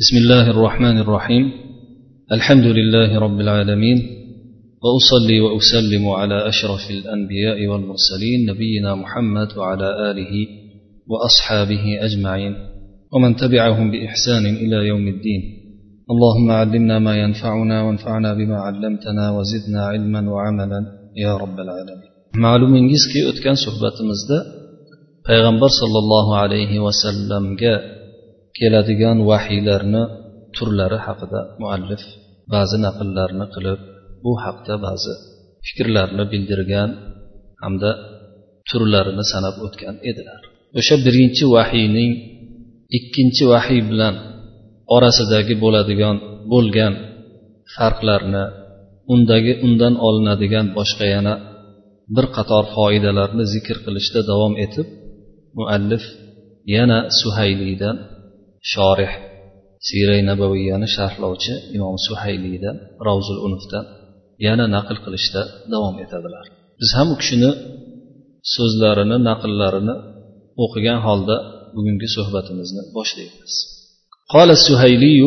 بسم الله الرحمن الرحيم. الحمد لله رب العالمين. وأصلي وأسلم على أشرف الأنبياء والمرسلين نبينا محمد وعلى آله وأصحابه أجمعين. ومن تبعهم بإحسان إلى يوم الدين. اللهم علمنا ما ينفعنا وانفعنا بما علمتنا وزدنا علما وعملا يا رب العالمين. ma'lumingizki o'tgan suhbatimizda payg'ambar sollallohu alayhi vasallamga keladigan vahiylarni turlari haqida muallif ba'zi naqllarni qilib bu haqda ba'zi fikrlarni bildirgan hamda turlarini sanab o'tgan edilar. O'sha birinchi vahiyning ikkinchi vahiy bilan orasidagi bo'ladigan bo'lgan farqlarni undagi undan olinadigan boshqa yana bir qator foydalarni zikr qilishda davom etib muallif yana suhayliydan shorih siray nabaviyani sharhlovchi imom suhayliydan ravzul unufdan yana naql qilishda davom etadilar biz ham u kishini so'zlarini naqllarini o'qigan holda bugungi suhbatimizni boshlaymiz قال السهيلي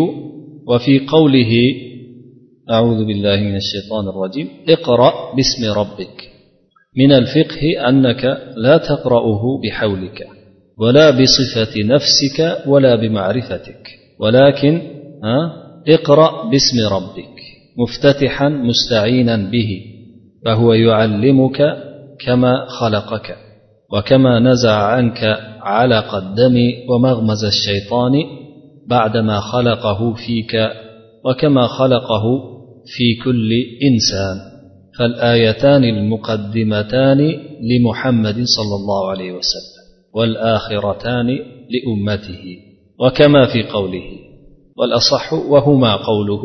وفي قوله أعوذ بالله من الشيطان الرجيم اقرأ باسم ربك من الفقه أنك لا تقرأه بحولك ولا بصفة نفسك ولا بمعرفتك. ولكن اقرأ باسم ربك مفتتحا مستعينا به فهو يعلمك كما خلقك وكما نزع عنك علق الدم ومغمز الشيطان بعدما خلقه فيك وكما خلقه في كل إنسان. فالآيتان المقدمتان لمحمد صلى الله عليه وسلم. والآخرتان لأمته وكما في قوله والأصح وهما قوله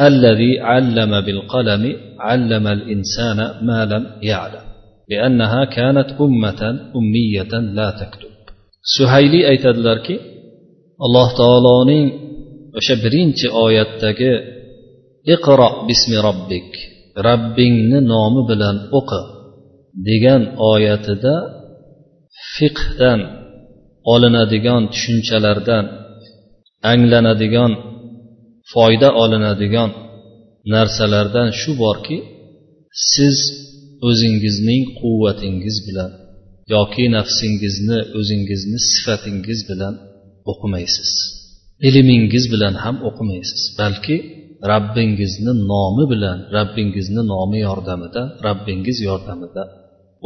الذي علم بالقلم علم الإنسان ما لم يعلم لأنها كانت أمة أمية لا تكتب. سهيلي aytadilarki alloh taoloning o'sha birinchi oyatdagi iqro bismi robbik rabbingni nomi bilan o'qi degan oyatida fiqhdan olinadigan tushunchalardan anglanadigan foyda olinadigan narsalardan shu borki siz o'zingizning quvvatingiz bilan yoki nafsingizni o'zingizni sifatingiz bilan o'qimaysiz. Ilmingiz bilan ham o'qimaysiz. Balki rabbingizni nomi bilan rabbingizni nomi yordamida rabbingiz yordamida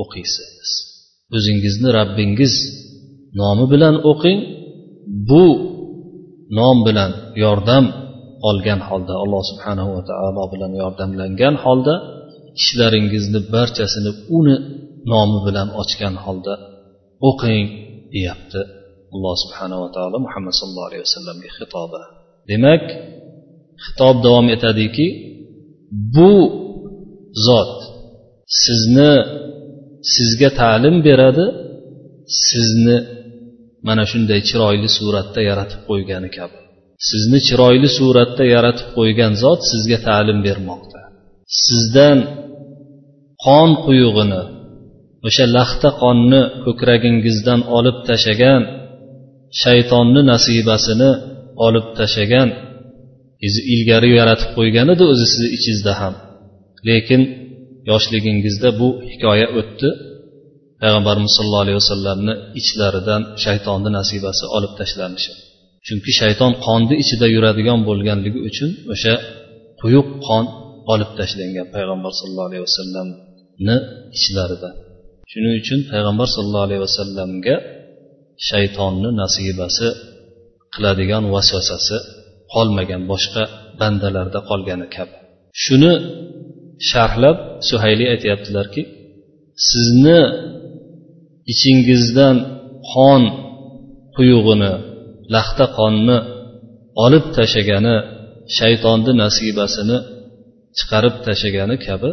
o'qiysiz. O'zingizni rabbingiz nomi bilan o'qing. Bu nom bilan yordam olgan holda alloh subhanahu va taolo bilan yordamlangan holda ishlaringizni barchasini uni nomi bilan ochgan holda o'qing deyapti alloh subhanava taolo muhammad sallallohu alayhi vasallamga xitobi. Demak xitob davom etadiki bu zot sizni sizga ta'lim beradi sizni mana shunday chiroyli suratda yaratib qo'ygani kabi. Sizni chiroyli suratda yaratib qo'ygan zot sizga ta'lim bermoqda. Sizdan qon quyug'ini o'sha laxta qonni ko'kragingizdan olib tashlagan shaytonni nasibasini olib tashlagan ilgari yaratib qo'ygan edi o'zi sizni ichingizda ham. Lekin yoshligingizda bu hikoya o'tdi. Payg'ambarimiz sollallohu alayhi vasallamni ichlaridan shaytonni nasibasi olib tashlanishi. Chunki shayton qonni ichida yuradigan bo'lganligi uchun o'sha quyuq qon olib tashlangan payg'ambar sallallohu alayhi vasallamni ichlaridan. Shuning uchun payg'ambar sallallohu alayhi vasallamga shaytonni nasibasi qiladigan vasvasasi qolmagan boshqa bandalarda qolgani kabi. Shuni sharhlab suhayli aytyaptilarki sizni ichingizdan qon quyug'ini laxta qonni olib tashlagani shaytonni nasibasini chiqarib tashlagani kabi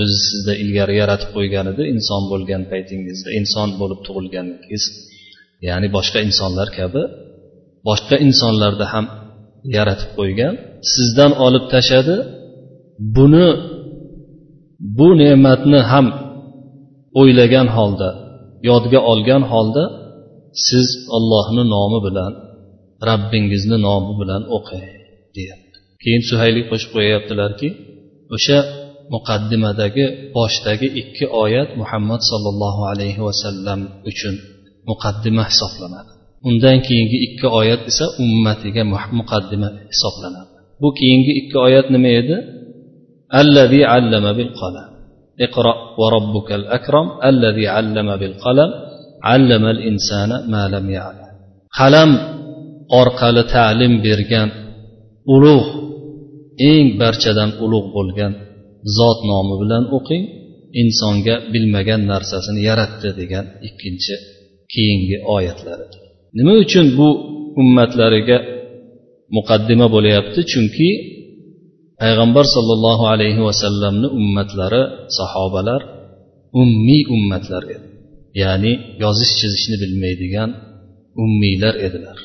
o'zi sizda ilgari yaratib qo'ygan edi inson bo'lgan paytingizda inson bo'lib tug'ilganingiz ya'ni boshqa insonlar kabi boshqa insonlarda ham yaratib qo'ygan sizdan olib tashladi buni bu ne'matni ham o'ylagan holda yodga olgan holda siz ollohni nomi bilan rabbingizni nomi bilan o'qing deyapti. Keyin suhayli qo'shib qo'yyaptilarki o'sha muqaddimadagi boshdagi ikki oyat muhammad sollallohu alayhi vasallam uchun muqaddima hisoblanadi. Undan keyingi ikki oyat esa ummatiga muqaddima hisoblanadi. Bu keyingi ikki oyat nima edi? allazi allama bil qalam اقرأ وربك الأكرم الذي علم بالقلم علم الإنسان ما لم يعلم qalam orqali ta'lim bergan ulug' eng barchadan ulug' bo'lgan zot nomi bilan o'qing insonga bilmagan narsasini yaratdi degan ikkinchi keyingi oyatlar nima uchun bu ummatlariga muqaddima bo'lyapti chunki payg'ambar sollallohu alayhi vasallamni ummatlari sahobalar ummiy ummatlar edi. Ya'ni yozish chizishni bilmaydigan ummiylar edilar.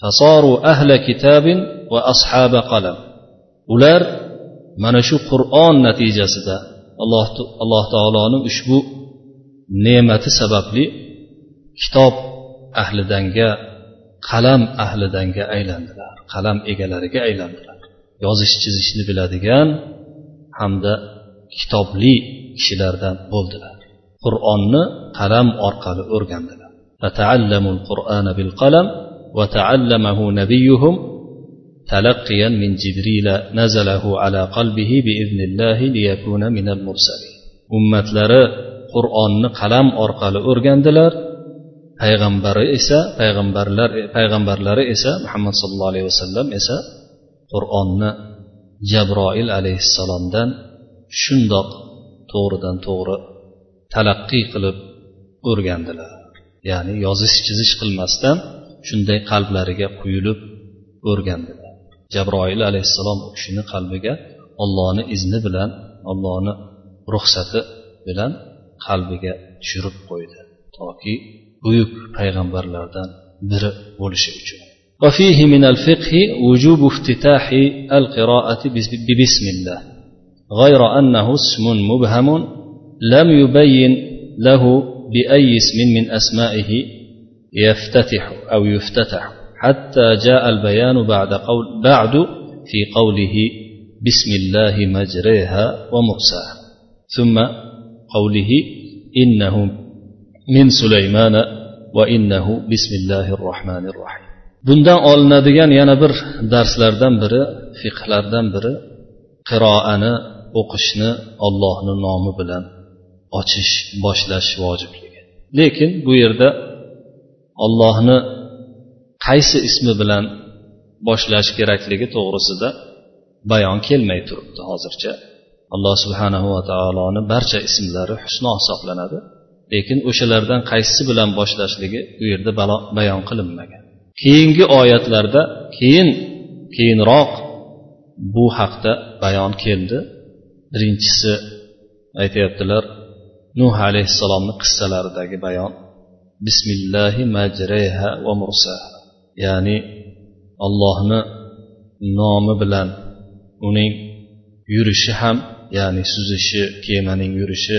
Fasoru ahla kitabin va ashaba qalam. Ular mana shu qur'on natijasida alloh alloh taoloni ushbu ne'mati sababli kitob ahlidanga qalam ahlidanga aylandilar qalam egalariga aylandilar. yozish chizishni biladigan hamda kitobli kishilardan bo'ldilar qur'onni qalam orqali o'rgandilar فتعلموا القرآن بالقلم وتعلمه نبيهم تلقيا من جبريل نزله على قلبه بإذن الله ليكون من المرسلين ummatlari qur'onni qalam orqali o'rgandilar payg'ambari esa payg'ambarlar payg'ambarlari esa muhammad sallallohu alayhi vasallam esa qur'onni jabroil alayhissalomdan shundoq to'g'ridan to'g'ri talaqqiy qilib o'rgandilar. Ya'ni yozish chizish qilmasdan shunday qalblariga quyilib o'rgandilar. Jabroil alayhissalom u kishini qalbiga ollohni izni bilan ollohni ruxsati bilan qalbiga tushirib qo'ydi. Toki buyuk payg'ambarlardan biri bo'lishi uchun. وفيه من الفقه وجوب افتتاح القراءة ببسم الله غير أنه اسم مبهم لم يبين له بأي اسم من أسمائه يفتتح أو يفتتح حتى جاء البيان بعد قول بعد في قوله بسم الله مجريها ومرساها ثم قوله إنه من سليمان وإنه بسم الله الرحمن الرحيم. Bundan olinadigan yana bir darslardan biri fiqhlardan biri qiroani o'qishni ollohni nomi bilan ochish boshlash vojibligi. Lekin bu yerda ollohni qaysi ismi bilan boshlash kerakligi to'g'risida bayon kelmay turibdi hozircha. Alloh subhanahu va taoloni barcha ismlari husno hisoblanadi lekin o'shalardan qaysisi bilan boshlashligi u yerda bayon qilinmagan. Keyingi oyatlarda keyin keyinroq bu haqda bayon keldi. Birinchisi aytyaptilar nuh alayhissalomni qissalaridagi bayon bismillahi majraha va mursaha ya'ni allohni nomi bilan uning yurishi ham ya'ni suzishi kemaning yurishi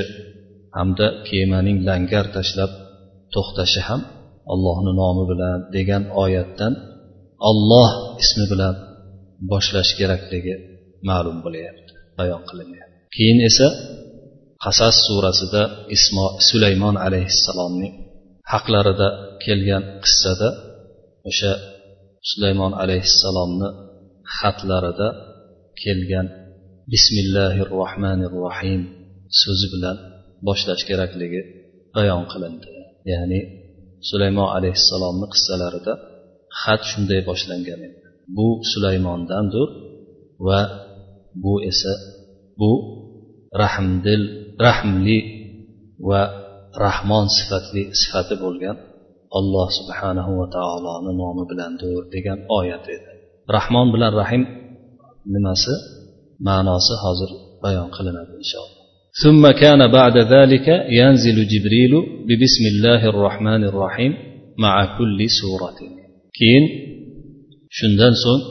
hamda kemaning langar tashlab to'xtashi ham allohni nomi bilan degan oyatdan olloh ismi bilan boshlash kerakligi ma'lum bo'lyapti bayon qilinyapti. Keyin esa qasas surasida ismo sulaymon alayhissalomning haqlarida kelgan qissada o'sha sulaymon alayhissalomni xatlarida kelgan bismillahi rohmanir rohim so'zi bilan boshlash kerakligi bayon qilindi. Ya'ni sulaymon alayhissalomni qissalarida xat shunday boshlangan edi. Bu sulaymondandir va bu esa bu rahmdil rahmli va rahmon sifatli sifati bo'lgan alloh subhanahu va taoloni nomi bilandir degan oyat edi. Rahmon bilan rahim nimasi ma'nosi hozir bayon qilinadi inshaalloh. ثم كان بعد ذلك ينزل جبريل ببسم الله الرحمن الرحيم مع كل سورة كين shundan so'ng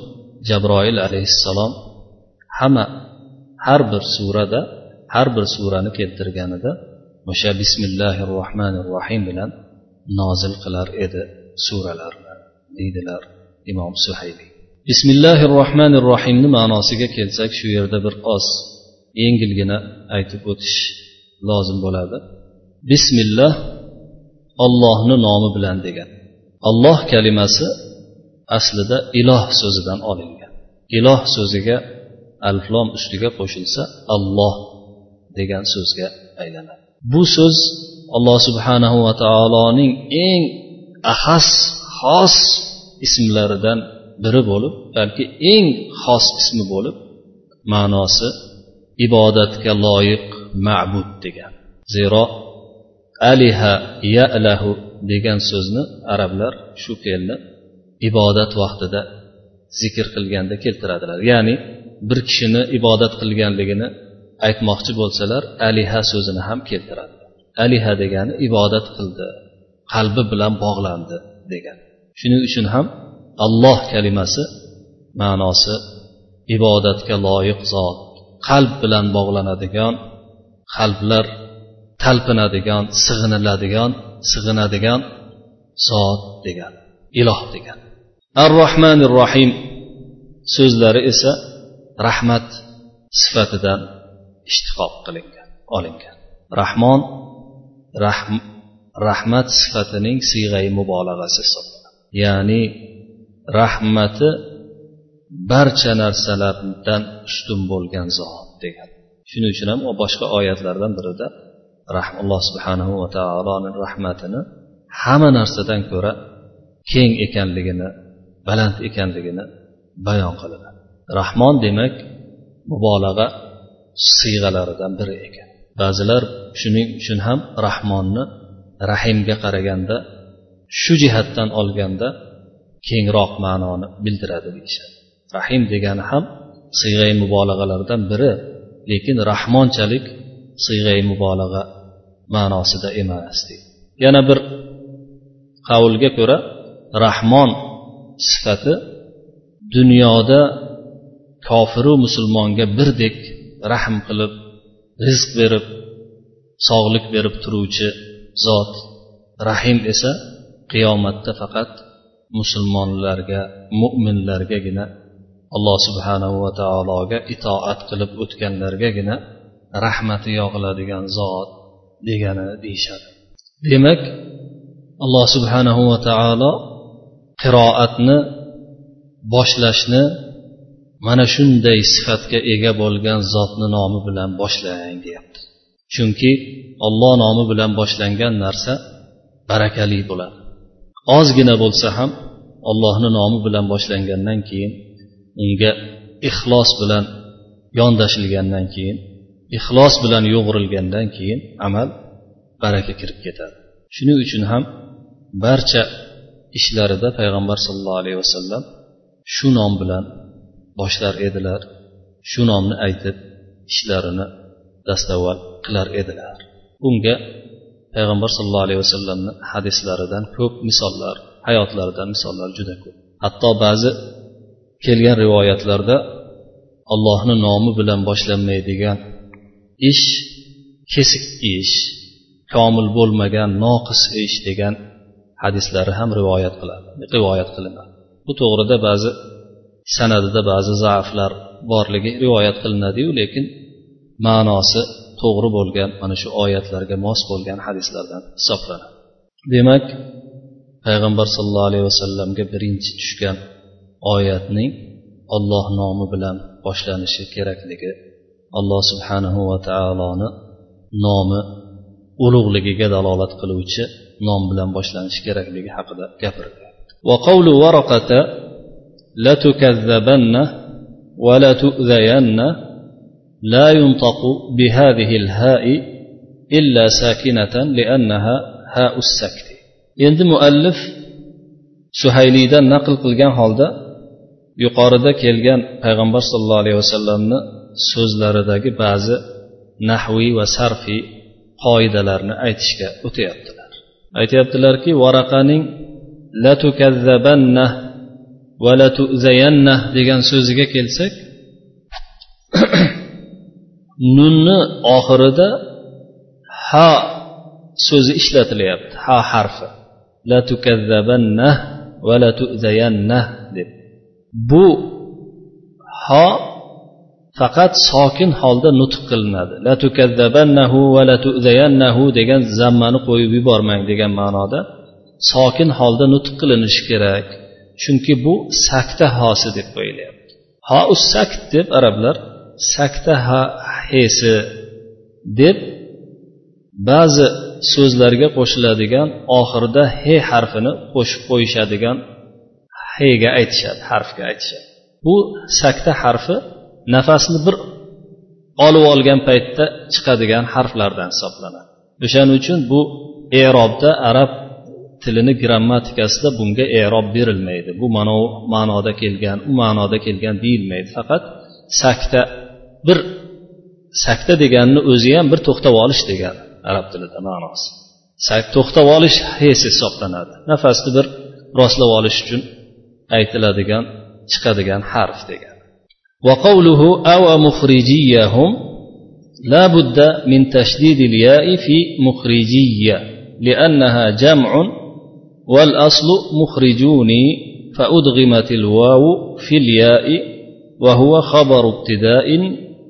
jabroil alayhissalom hamma har bir surada har bir surani keltirganida o'sha bismillahi rohmanir rohim bilan nozil qilar edi suralarni deydilar imom suhayli bismillahi rohmanir rohimni ma'nosiga kelsak shu yerda bir oz yengilgina aytib o'tish lozim bo'ladi. Bismillah ollohni nomi bilan degan. Olloh kalimasi aslida iloh so'zidan olingan. Iloh so'ziga alflom ustiga qo'shilsa alloh degan so'zga aylanadi. Bu so'z alloh subhanahu va taoloning eng ahas xos ismlaridan biri bo'lib balki eng xos ismi bo'lib ma'nosi ibodatga loyiq ma'bud degan. Zero aliha yalahu degan so'zni arablar shu fe'lni ibodat vaqtida zikr qilganda keltiradilar. Ya'ni bir kishini ibodat qilganligini aytmoqchi bo'lsalar aliha so'zini ham keltiradi aliha degani ibodat qildi qalbi bilan bog'landi degan. Shuning uchun ham alloh kalimasi ma'nosi ibodatga loyiq zot qalb bilan bog'lanadigan qalblar talpinadigan sig'iniladigan sig'inadigan zot degan iloh degan. Ar rohmanir rohim so'zlari esa rahmat sifatidan ishtiqoq qilingan olingan. Rahmon rahm, rahmat sifatining siyg'ai mubolag'asi hisoblanadi. Ya'ni rahmati barcha narsalardan ustun bo'lgan zot degan. Shuning uchun ham boshqa oyatlardan birida alloh subhanahu va taoloning rahmatini hamma narsadan ko'ra keng ekanligini baland ekanligini bayon qiladi. Rahmon demak mubolag'a siyg'alaridan biri ekan. Ba'zilar shuning uchun ham rahmonni rahimga qaraganda shu jihatdan olganda kengroq ma'noni bildiradi deyishadi. Rahim degani ham siyg'ay mubolag'alardan biri lekin rahmonchalik siyg'ay mubolag'a ma'nosida emas deydi. Yana bir qavlga ko'ra rahmon sifati dunyoda kofiru musulmonga birdek rahm qilib rizq berib sog'lik berib turuvchi zot. Rahim esa qiyomatda faqat musulmonlarga mo'minlargagina alloh subhanahu va taologa itoat qilib o'tganlargagina rahmati yog'iladigan zot degani deyishadi. Demak alloh subhanahu va taolo qiroatni boshlashni mana shunday sifatga ega bo'lgan zotni nomi bilan boshlang deyapti chunki olloh nomi bilan boshlangan narsa barakali bo'ladi. Ozgina bo'lsa ham ollohni nomi bilan boshlangandan keyin unga ixlos bilan yondashilgandan keyin ixlos bilan yo'g'rilgandan keyin amal baraka kirib ketadi. Shuning uchun ham barcha ishlarida payg'ambar sollallohu alayhi vasallam shu nom bilan boshlar edilar shu nomni aytib ishlarini dastavval qilar edilar. Bunga payg'ambar sollallohu alayhi vasallamni hadislaridan ko'p misollar hayotlaridan misollar juda ko'p. Hatto ba'zi kelgan rivoyatlarda allohni nomi bilan boshlanmaydigan ish kesik ish komil bo'lmagan noqis ish degan hadislari ham rivoyat qiladi rivoyat qilinadi. Bu to'g'rida ba'zi sanadida ba'zi zaiflar borligi rivoyat qilinadiyu lekin ma'nosi to'g'ri bo'lgan mana shu oyatlarga mos bo'lgan hadislardan hisoblanadi. Demak payg'ambar sollallohu alayhi vasallamga birinchi tushgan oyatning olloh nomi bilan boshlanishi kerakligi alloh subhanahu va taoloni nomi ulug'ligiga dalolat qiluvchi nom bilan boshlanishi kerakligi haqida gapirilgan وقول ورقة لتكذبن ولا تؤذين لا ينطق بهذه الهاء إلا ساكنة لأنها هاء السكت endi muallif suhayliydan naql qilgan holda yuqorida kelgan payg'ambar sollallohu alayhi vasallamni so'zlaridagi ba'zi nahviy va sarfiy qoidalarni aytishga o'tyaptilar. Aytyaptilarki varaqaning latukazzabanna va latuzayanna degan so'ziga kelsak nunni oxirida ha so'zi ishlatilyapti ha harfi. Latukazzabanna va tuzayanna bu ho faqat sokin holda nutq qilinadi. La tukazzabannahu va la tuzayannahu degan zammani qo'yib yubormang degan ma'noda sokin holda nutq qilinishi kerak. Chunki bu sakta hosi deb qo'yilyapti. Ho us sakt deb arablar sakta ha hesi deb ba'zi so'zlarga qo'shiladigan oxirida he harfini qo'shib qo'yishadigan hega aytishadi harfga aytishadi. Bu sakta harfi nafasni bir olib olgan paytda chiqadigan harflardan hisoblanadi. O'shaning uchun bu erobda arab tilini grammatikasida bunga erob berilmaydi. Bu mana ma'noda kelgan u ma'noda kelgan deyilmaydi. Faqat sakta bir sakta deganni o'zi ham bir to'xtab olish degani arab tilida ma'nosi. To'xtab olish hes hisoblanadi. Nafasni bir rostlab olish uchun aytiladigan chiqadigan harf degan. وقوله أو مخرجيهم لا بد من تشديد الياء في مخرجية لأنها جمع والأصل مخرجوني فأدغمت الواو في الياء وهو خبر ابتداء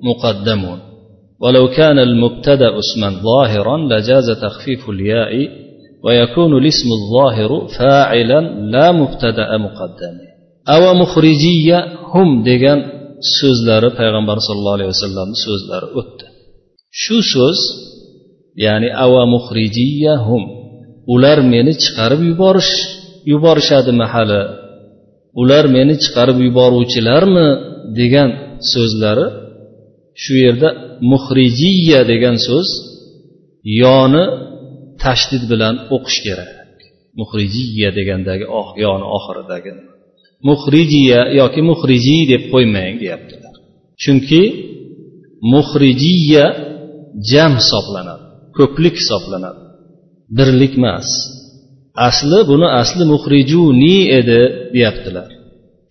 مقدم ولو كان المبتدا اسما ظاهرا لجاز تخفيف الياء ويكون الاسم الظاهر فاعلا لا مبتدا مقدم أو مخرجية هم degan so'zlari payg'ambar sallallohu alayhi vasallamni so'zlari o'tdi shu so'z ya'ni ava muhrijiyahum ular meni chiqarib yuborish yuborishadimi hali ular meni chiqarib yuboruvchilarmi degan so'zlari shu yerda muhrijiya degan so'z yoni tashdid bilan o'qish kerak. Muhrijiya degandagi yoni oxiridagi. Muhrijiya yoki muhriji deb qo'ymang deyaptilar. Chunki muhrijiya jam hisoblanadi ko'plik hisoblanadi. Birlik emas. Asli buni asli muhrijuni edi deyaptilar.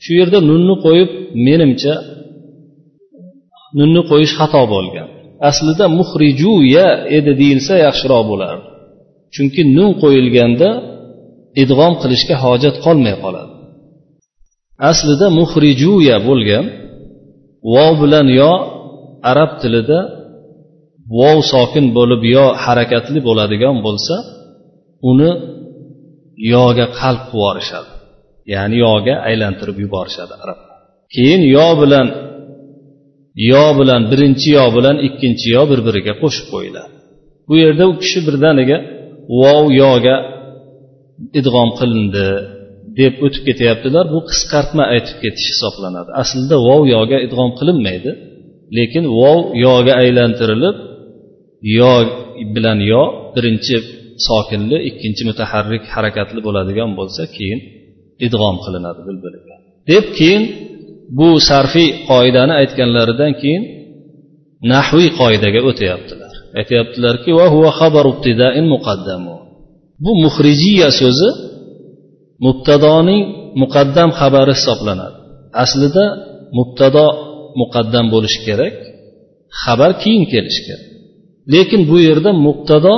Shu yerda nunni qo'yib menimcha nunni qo'yish xato bo'lgan. Aslida muhrijuya edi deyilsa yaxshiroq bo'lardi. Chunki nun qo'yilganda idg'om qilishga hojat qolmay qoladi. Aslida muhrijuya bo'lgan vov bilan yo arab tilida vov sokin bo'lib yo harakatli bo'ladigan bo'lsa uni yoga qalb qilib yuborishadi. Ya'ni yoga aylantirib yuborishadi arab keyin yo bilan yo bilan birinchi yo bilan ikkinchi yo bir biriga qo'shib qo'yiladi. Bu yerda u kishi birdaniga vov yoga idg'om qilindi deb o'tib ketyaptilar. Bu qisqartma aytib ketish hisoblanadi. Aslida vov yoga idg'om qilinmaydi lekin vov yoga aylantirilib yo bilan yo birinchi sokinli ikkinchi mutaharrik harakatli bo'ladigan bo'lsa keyin idg'om qilinadi bir biriga deb keyin bu sarfiy qoidani aytganlaridan keyin nahviy qoidaga o'tyaptilar. Aytyaptilarki bu muhrijiya so'zi mubtadoning muqaddam xabari hisoblanadi. Aslida mubtado muqaddam bo'lishi kerak xabar keyin kelishi kerak. Lekin bu yerda mubtado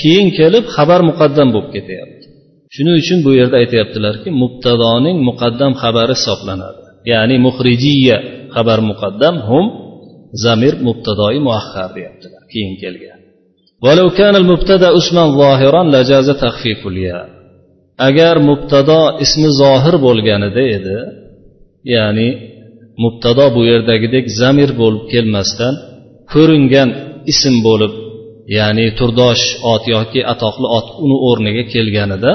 keyin kelib xabar muqaddam bo'lib ketyapti. Shuning uchun bu yerda aytyaptilarki mubtadoning muqaddam xabari hisoblanadi. Ya'ni muhrijiya xabar muqaddam hum zamir mubtadoi muahhar deyaptilar keyin kelgan ولو كان المبتدا اسما ظاهرا لجاز تخفيف الياء agar mubtado ismi zohir bo'lganida edi ya'ni mubtado bu yerdagidek zamir bo'lib kelmasdan ko'ringan ism bo'lib ya'ni turdosh ot yoki atoqli ot uni o'rniga kelganida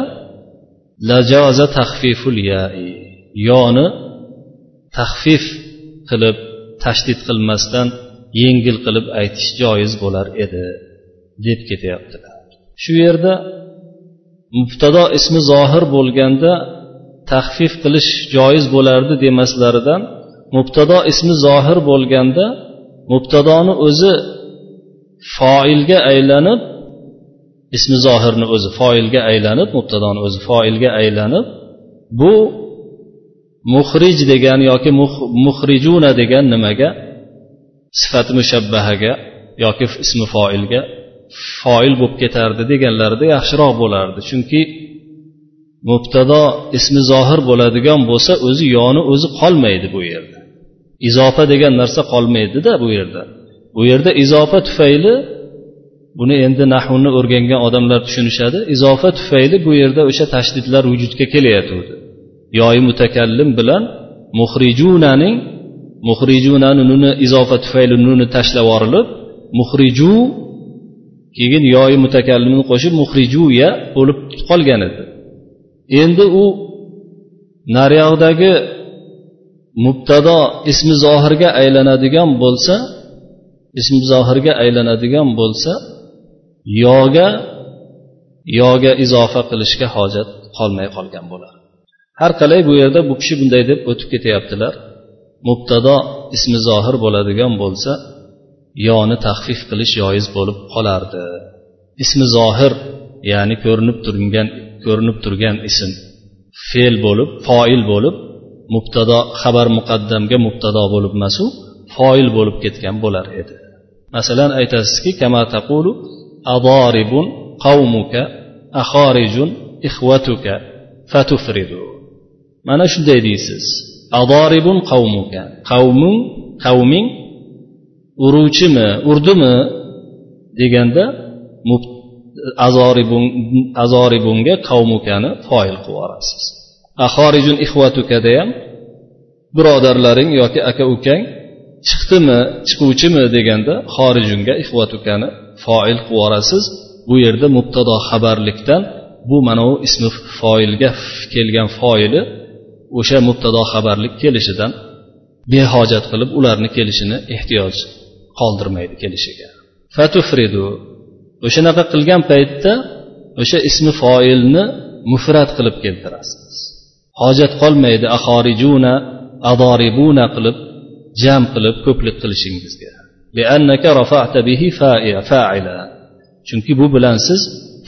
lajoza tahfiful yai yoni tahfif qilib tashdid qilmasdan yengil qilib aytish joiz bo'lar edi deb ketyaptilar. Shu yerda mubtado ismi zohir bo'lganda taxfif qilish joiz bo'lardi demaslaridan mubtado ismi zohir bo'lganda mubtadoni o'zi foilga aylanib ismi zohirni o'zi foilga aylanib mubtadoni o'zi foilga aylanib bu muhrij degan yoki muhrijuna degan nimaga? Sifati mushabbahaga yoki ismi foilga? Foil bo'lib ketardi deganlarida yaxshiroq bo'lardi. Chunki mubtado ismi zohir bo'ladigan bo'lsa o'zi yoni o'zi qolmaydi bu yerda. Izofa degan narsa qolmaydida bu yerda. Bu yerda izofa tufayli buni endi nahvni o'rgangan odamlar tushunishadi. Izofa tufayli bu yerda o'sha tashdidlar vujudga kelayotgandi yoyi mutakallim bilan muhrijunaning muhrijunani nuni izofa tufayli nuni tashlab yuborilib muhriju keyin yoyi mutakallimni qo'shib muhrijuya bo'lib qolgan edi. Endi u nariyog'dagi mubtado ismi zohirga aylanadigan bo'lsa ismi zohirga aylanadigan bo'lsa yoga yoga izofa qilishga hojat qolmay qolgan bo'ladi. Har qalay bu yerda bu kishi bunday deb o'tib ketyaptilar. Mubtado ismi zohir bo'ladigan bo'lsa yoni taxfif qilish joiz bo'lib qolardi. Ismi zohir ya'ni ko'rinib turgan ko'rinib turgan ism. Fe'l bo'lib foil bo'lib mubtado xabar muqaddamga mubtado bo'lib emasu foil bo'lib ketgan bo'lar edi. Masalan aytasizki kama taqulu adoribun qavmuka axorijun ixvatuka fatufridu. Mana shunday deysiz. Adoribun qavmuka. Qavming qavming uruvchimi urdimi deganda azoribunga qavmukani foil qilib yuborasiz. Ahorijun ixvatukada ham birodarlaring yoki aka ukang chiqdimi chiquvchimi deganda xorijunga ixvatukani foil qilib yuborasiz. Bu yerda mubtado xabarlikdan bu mana u ismi foilga kelgan foili o'sha mubtado xabarlik kelishidan behojat qilib ularni kelishini ehtiyoj qoldirmaydi kelishiga. Fatufridu o'shanaqa qilgan paytda o'sha ismi foilni mufrat qilib keltirasiz. Hojat qolmaydi ahorijuna adoribuna qilib jam qilib ko'plik qilishingizga. Chunki bu bilan siz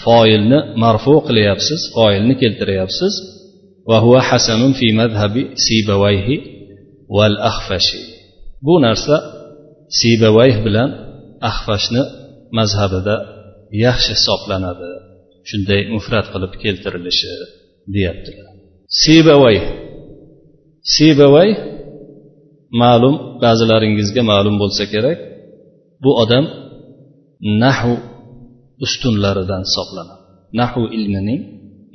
foilni marfu qilyapsiz foilni keltiryapsiz bu narsa sibavayh bilan ahfashni mazhabida yaxshi hisoblanadi. Shunday mufrat qilib keltirilishi deyaptilar. Sibavay sibavay ma'lum ba'zilaringizga ma'lum bo'lsa kerak bu odam nahu ustunlaridan hisoblanadi. Nahu ilmining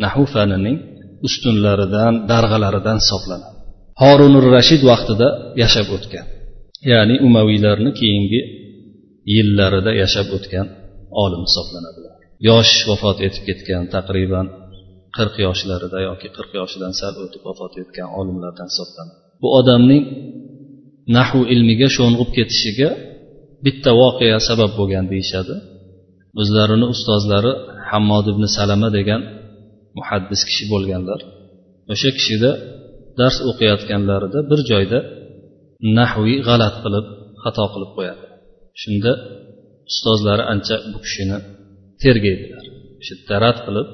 nahu fanining ustunlaridan darg'alaridan hisoblanadi. Horunur rashid vaqtida yashab o'tgan ya'ni umaviylarni keyingi yillarida yashab o'tgan olim hisoblanadilar. Yosh vafot etib ketgan taqriban qirq yoshlarida yoki qirq yoshidan sal o'tib vafot etgan olimlardan hisoblanadi. Bu odamning nahu ilmiga sho'ng'ib ketishiga bitta voqea sabab bo'lgan deyishadi. O'zlarini ustozlari hammod ibn salama degan muhaddis kishi bo'lganlar. O'sha kishida dars o'qiyotganlarida bir joyda nahviy g'alat qilib xato qilib qo'yadi. Shunda ustozlari ancha bu kishini tergaydilar. O'sha rad qilib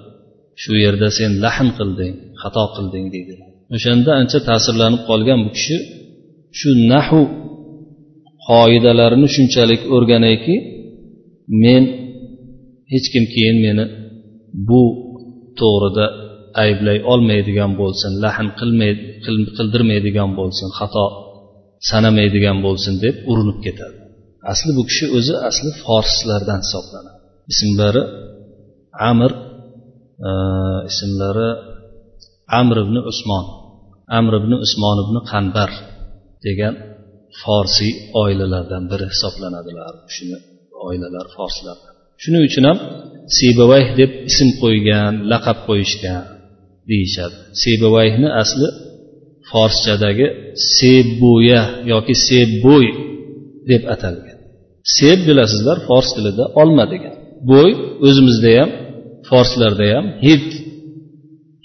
shu yerda sen lahn qilding xato qilding deydi o'shanda ancha ta'sirlanib qolgan bu kishi shu nahu qoidalarini shunchalik o'rganayki men hech kim keyin meni bu to'g'rida ayblay olmaydigan bo'lsin lahn qildirmaydigan bo'lsin xato sanamaydigan bo'lsin deb urinib ketadi. Asli bu kishi o'zi asli forslardan hisoblanadi. Ismlari amir e, ismlari amr ibn usmon amr ibn usmon ibn qanbar degan forsiy oilalardan biri hisoblanadilar shuni oilalar forslar shuning uchun ham sibavayh deb ism qo'ygan laqab qo'yishgan deyishadi. Sebavayhni asli forschadagi sebbo'ya yoki sebbo'y deb atalgan. Seb bilasizlar fors tilida olma degan. Bo'y o'zimizda ham forslarda ham hid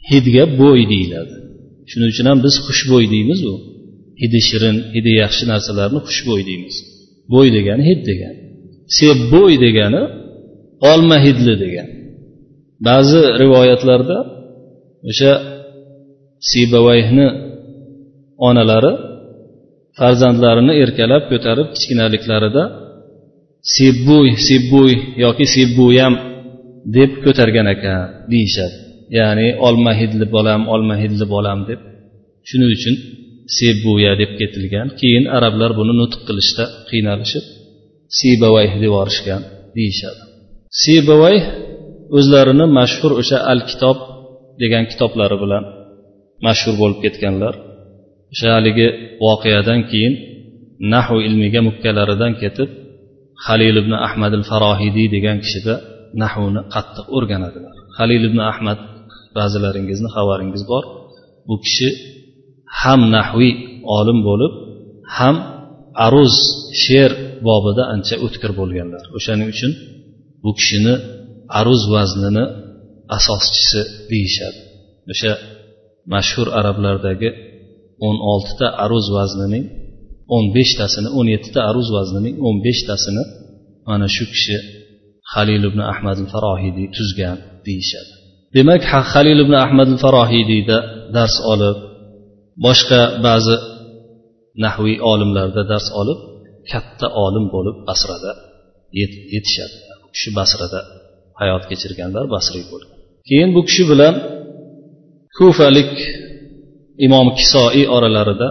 hidga bo'y deyiladi. Shuning uchun ham biz xushbo'y deymiz u. Hidi shirin hidi yaxshi narsalarni xushbo'y deymiz. Bo'y degani hid degani. Sebbo'y degani olma hidli degan. Ba'zi rivoyatlarda o'sha sibavayhni onalari farzandlarini erkalab ko'tarib kichkinaliklarida sibbuy sibbuy yoki sibbuyam deb ko'targan ekan deyishadi. Ya'ni olma hidli bolam olma hidli bolam deb. Shuning uchun sibbuya deb ketilgan. Keyin arablar buni nutq qilishda qiynalishib sibavayh deb yuborishgan deyishadi. Sibavay o'zlarini mashhur o'sha al kitob degan kitoblari bilan mashhur bo'lib ketganlar. O'sha haligi voqeadan keyin nahu ilmiga mukkalaridan ketib halil ibn ahmad al farohidiy degan kishida nahuni qattiq o'rganadilar. Halil ibn ahmad ba'zilaringizni xabaringiz bor. Bu kishi ham nahviy olim bo'lib ham aruz she'r bobida ancha o'tkir bo'lganlar. O'shaning uchun bu kishini aruz vaznini asoschisi deyishadi. O'sha mashhur arablardagi o'n oltita aruz vaznining o'n beshtasini o'n yettita aruz vaznining o'n beshtasini mana shu kishi halil ibn ahmad al farohidiy tuzgan deyishadi. Demak halil ibn ahmad al farohidiyda dars olib boshqa ba'zi nahviy olimlarda dars olib katta olim bo'lib basrada yetishadi. Kishi basrada hayot kechirganlar basriy bo'lgan. Keyin bu kishi bilan kufalik imom kisoiy oralarida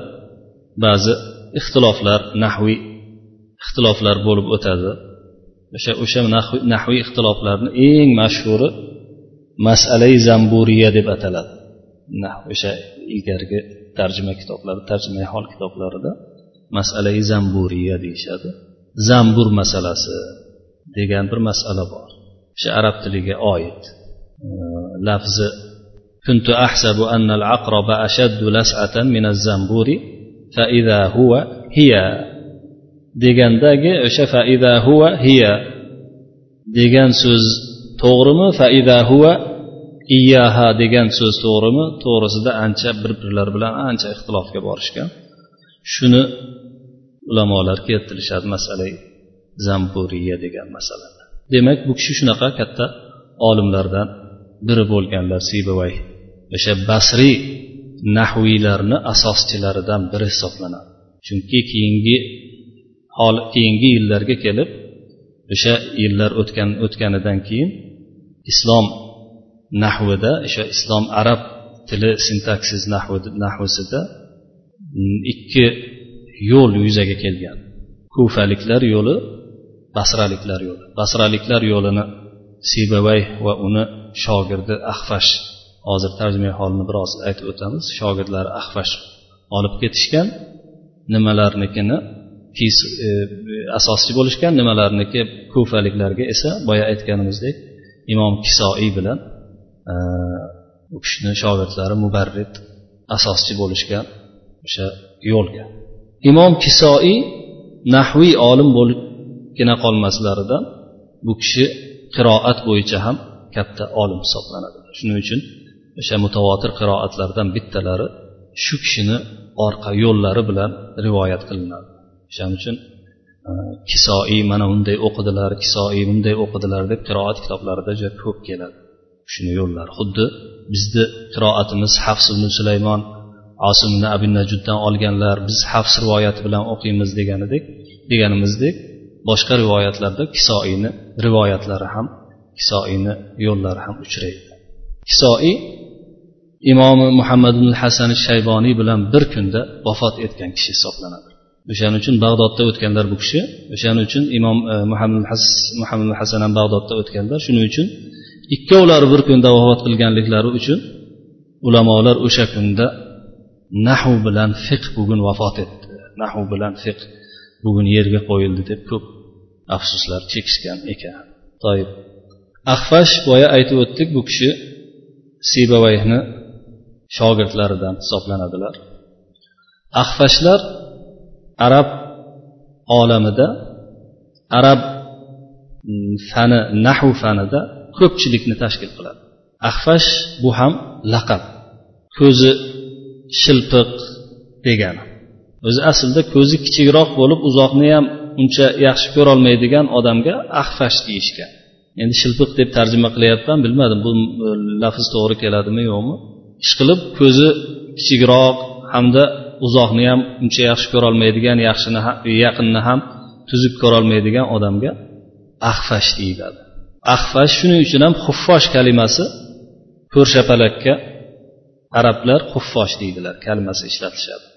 ba'zi ixtiloflar nahviy ixtiloflar bo'lib o'tadi. O'sha o'sha nahviy ixtiloflarni eng mashhuri masalai zamburiya deb ataladi. O'sha ilgargi tarjima kitoblari tarjimai hol kitoblarida masalai zamburiya deyishadi. Zambur masalasi degan bir masala bor o'sha arab tiliga oid lafzi كنت أحسب أن العقرب أشد لسعة من الزنبور فإذا هو هي degandagi o'sha faida huva hiya degan so'z to'g'rimi faida huva iyaha degan so'z to'g'rimi to'g'risida ancha bir birlari bilan ancha ixtilofga borishgan shuni ulamolar keltirishadi masala Zamburiya degan masala. Demak bu kishi shunaqa katta olimlardan biri bo'lganlar sibavay o'sha basriy nahviylarni asoschilaridan biri hisoblanadi. Chunki keyingi hol keyingi yillarga kelib o'sha yillar o'tgan o'tganidan keyin islom nahvida o'sha islom arab tili sintaksis nahvisida ikki yo'l yuzaga kelgan. Kufaliklar yo'li basraliklar yo'li. Basraliklar yo'lini sibavay va uni shogirdi ahfash hozir tarjima holini biroz aytib o'tamiz shogirdlari ahfash olib ketishgan nimalarnikini e, asoschi bo'lishgan nimalarniki kufaliklarga esa boya aytganimizdek imom kisoiy bilan e, u kishini shogirdlari mubarrid asoschi bo'lishgan o'sha yo'lga. Imom kisoiy nahviy olim bo'libgina qolmaslaridan bu kishi qiroat bo'yicha ham katta olim hisoblanadi. Shuning uchun o'sha mutavotir qiroatlardan bittalari shu kishini orqa yo'llari bilan rivoyat qilinadi. O'shaning uchun e, kisoiy mana unday o'qidilar kisoiy bunday o'qidilar deb qiroat kitoblarida juda ko'p keladi. Shuni yo'llari. Xuddi bizni qiroatimiz hafs ibn sulaymon osim ibn abi najuddan olganlar biz hafs rivoyati bilan o'qiymiz deganidek deganimizdek boshqa rivoyatlarda kisoiyni rivoyatlari ham kisoiyni yo'llari ham uchraydi. Kisoiy imomi muhammad ibn hasan shayboniy bilan bir kunda vafot etgan kishi hisoblanadi. O'shaning uchun bag'dodda o'tganlar bu kishi o'shaning uchun imom e, muhammad muhammad hasan ham bag'dodda o'tganlar. Shuning uchun ikkovlari bir kunda vafot qilganliklari uchun ulamolar o'sha kunda nahu bilan fiq bugun vafot etdi. Nahu bilan fiq bugun yerga qo'yildi deb ko'p afsuslar chekishgan ekan. Toib ahfash boya aytib o'tdik bu kishi sibavayni shogirdlaridan hisoblanadilar. Ahfashlar arab olamida arab mm, fani nahu fanida ko'pchilikni tashkil qiladi. Ahfash bu ham laqab ko'zi shilpiq degani. O'zi aslida ko'zi kichikroq bo'lib uzoqni ham uncha yaxshi ko'rolmaydigan odamga ahfash deyishgan. Endi shilpiq deb tarjima qilyapman bilmadim bu lafz to'g'ri keladimi yo'qmi? Ishqilib ko'zi kichikroq hamda uzoqni ham uncha yaxshi ko'rolmaydigan yaxshini yaqinni ham tuzuk ko'rolmaydigan odamga ahfash deyiladi. Ahfash shuning uchun ham xuffosh kalimasi ko'rshapalakka arablar xuffosh deydilar kalimasi ishlatishadi.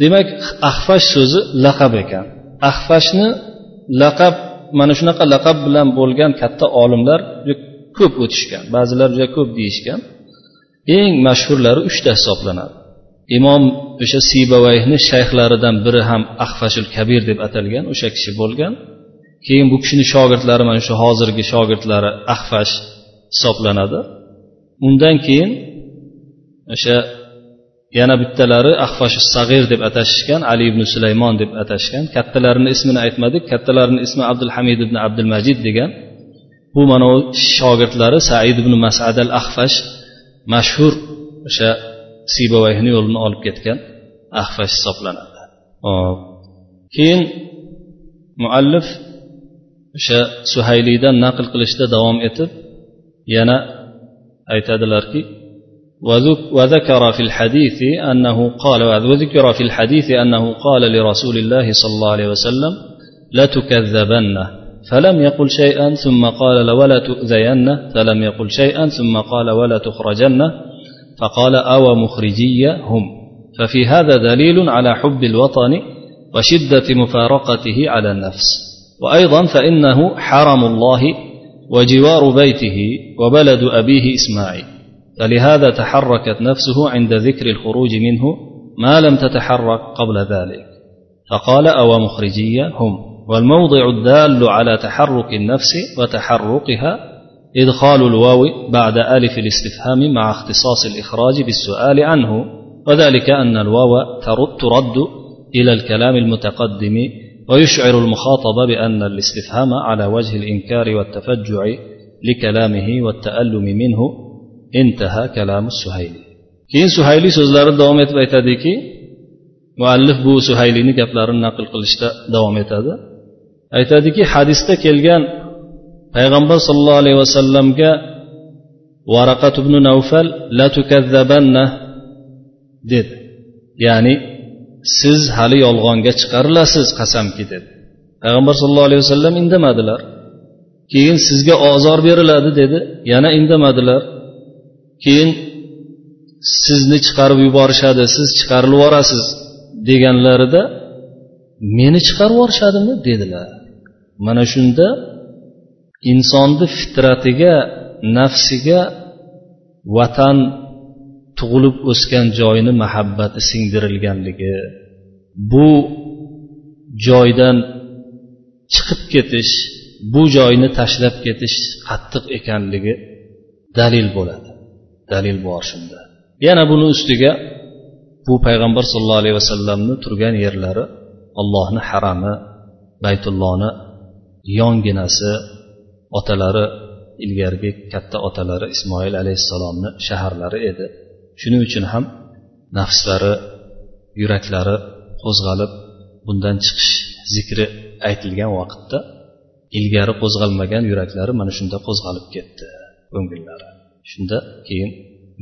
Demak ahfash so'zi laqab ekan. Ahfashni laqab mana shunaqa laqab bilan bo'lgan katta olimlar ko'p o'tishgan ba'zilar juda ko'p deyishgan. Eng mashhurlari uchta hisoblanadi. Imom o'sha sibavayni shayxlaridan biri ham ahfashul kabir deb atalgan o'sha kishi bo'lgan. Keyin bu kishini shogirdlari mana shu hozirgi shogirdlari ahfash hisoblanadi. Undan keyin o'sha yana bittalari ahfashi sag'ir deb atashishgan ali ibn sulaymon deb atashgan. Kattalarini ismini aytmadik. Kattalarini ismi abdulhamid ibn abdulmajid degan. Bu mana shogirdlari said ibn masad al ahfash mashhur o'sha sibavayni yo'lini olib ketgan ahfash hisoblanadi. Hop. Keyin muallif o'sha suhayliydan naql qilishda davom etib yana aytadilarki وذكر في الحديث أنه قال وذكر في الحديث أنه قال لرسول الله صلى الله عليه وسلم لتكذبن. فلم يقل شيئا ثم قال ولا تؤذين. فلم يقل شيئا ثم قال ولا تخرجن. فقال أو مخرجي هم. ففي هذا دليل على حب الوطن وشدة مفارقته على النفس. وأيضا فإنه حرم الله وجوار بيته وبلد أبيه إسماعيل. فلهذا تحركت نفسه عند ذكر الخروج منه ما لم تتحرك قبل ذلك. فقال أو مخرجية هم. والموضع الدال على تحرك النفس وتحركها إدخال الواو بعد ألف الاستفهام مع اختصاص الإخراج بالسؤال عنه. وذلك أن الواو ترد إلى الكلام المتقدم ويشعر المخاطب بأن الاستفهام على وجه الإنكار والتفجع لكلامه والتألم منه intaha kalamu suhayli keyin suhayli so'zlari davom etib aytadiki muallif bu suhaylini gaplarini naql qilishda davom etadi. Aytadiki hadisda kelgan payg'ambar sollallohu alayhi vasallamga varaqat ibn navfal la tukazzabanna dedi. Ya'ni siz hali yolg'onga chiqarilasiz qasamki dedi. Payg'ambar sallallohu alayhi vasallam indamadilar. Keyin sizga ozor beriladi dedi. Yana indamadilar. Keyin sizni chiqarib yuborishadi siz chiqarilib yuborasiz deganlarida meni chiqarib yuborishadimi dedilar. Mana shunda insonni fitratiga nafsiga vatan tug'ilib o'sgan joyni mahabbati singdirilganligi bu joydan chiqib ketish bu joyni tashlab ketish qattiq ekanligi dalil bo'ladi. Dalil bor shunda yana buni ustiga bu payg'ambar sollallohu alayhi vasallamni turgan yerlari allohni harami baytullohni yonginasi otalari ilgarigi katta otalari ismoil alayhissalomni shaharlari edi. Shuning uchun ham nafslari yuraklari qo'zg'alib bundan chiqish zikri aytilgan vaqtda ilgari qo'zg'almagan yuraklari mana shunda qo'zg'alib ketdi. Ko'ngillari. Shunda keyin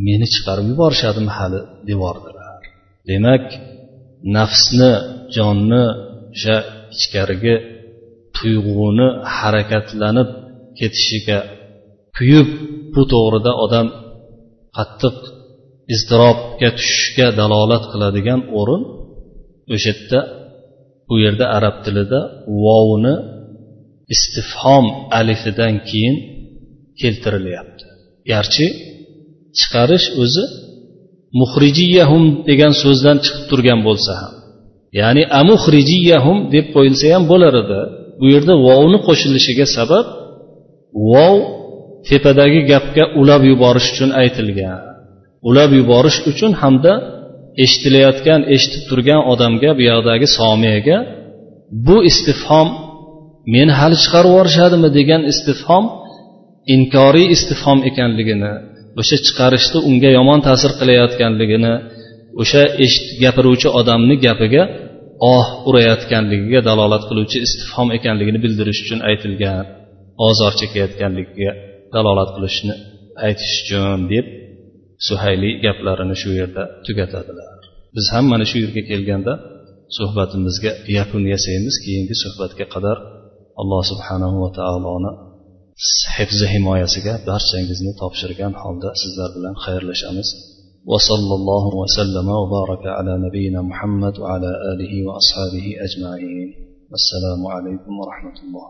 meni chiqarib yuborishadimi hali devordilar demak nafsni jonni o'sha ichkarigi tuyg'uni harakatlanib ketishiga kuyib bu to'g'rida odam qattiq iztirobga tushishga dalolat qiladigan o'rin o'sha yerda bu yerda arab tilida vovni istifhom alifidan keyin keltirilyapti. Garchi chiqarish o'zi muhrijiyahum degan so'zdan chiqib turgan bo'lsa ham. Ya'ni amuhrijiyahum deb qo'yilsa ham bo'lar edi. Bu yerda vovni qo'shilishiga sabab vov tepadagi gapga ulab yuborish uchun aytilgan. Ulab yuborish uchun hamda eshitilayotgan eshitib turgan odamga bu yoqdagi somiyaga bu istifhom meni hali chiqarib yuborishadimi degan istifhom inkoriy istifhom ekanligini o'sha chiqarishni unga yomon ta'sir qilayotganligini o'sha gapiruvchi odamni gapiga oh urayotganligiga dalolat qiluvchi istifhom ekanligini bildirish uchun aytilgan ozor chekayotganligiga dalolat qilishni aytish uchun deb suhayli gaplarini shu yerda tugatadilar. Biz ham mana shu yerga kelganda suhbatimizga yakun yasaymiz keyingi suhbatga qadar alloh subhanahu va taoloni hifzi himoyasiga barchangizni topshirgan holda sizlar bilan xayrlashamiz وصلى الله وسلم وبارك على نبينا محمد وعلى آله وأصحابه أجمعين والسلام عليكم ورحمة الله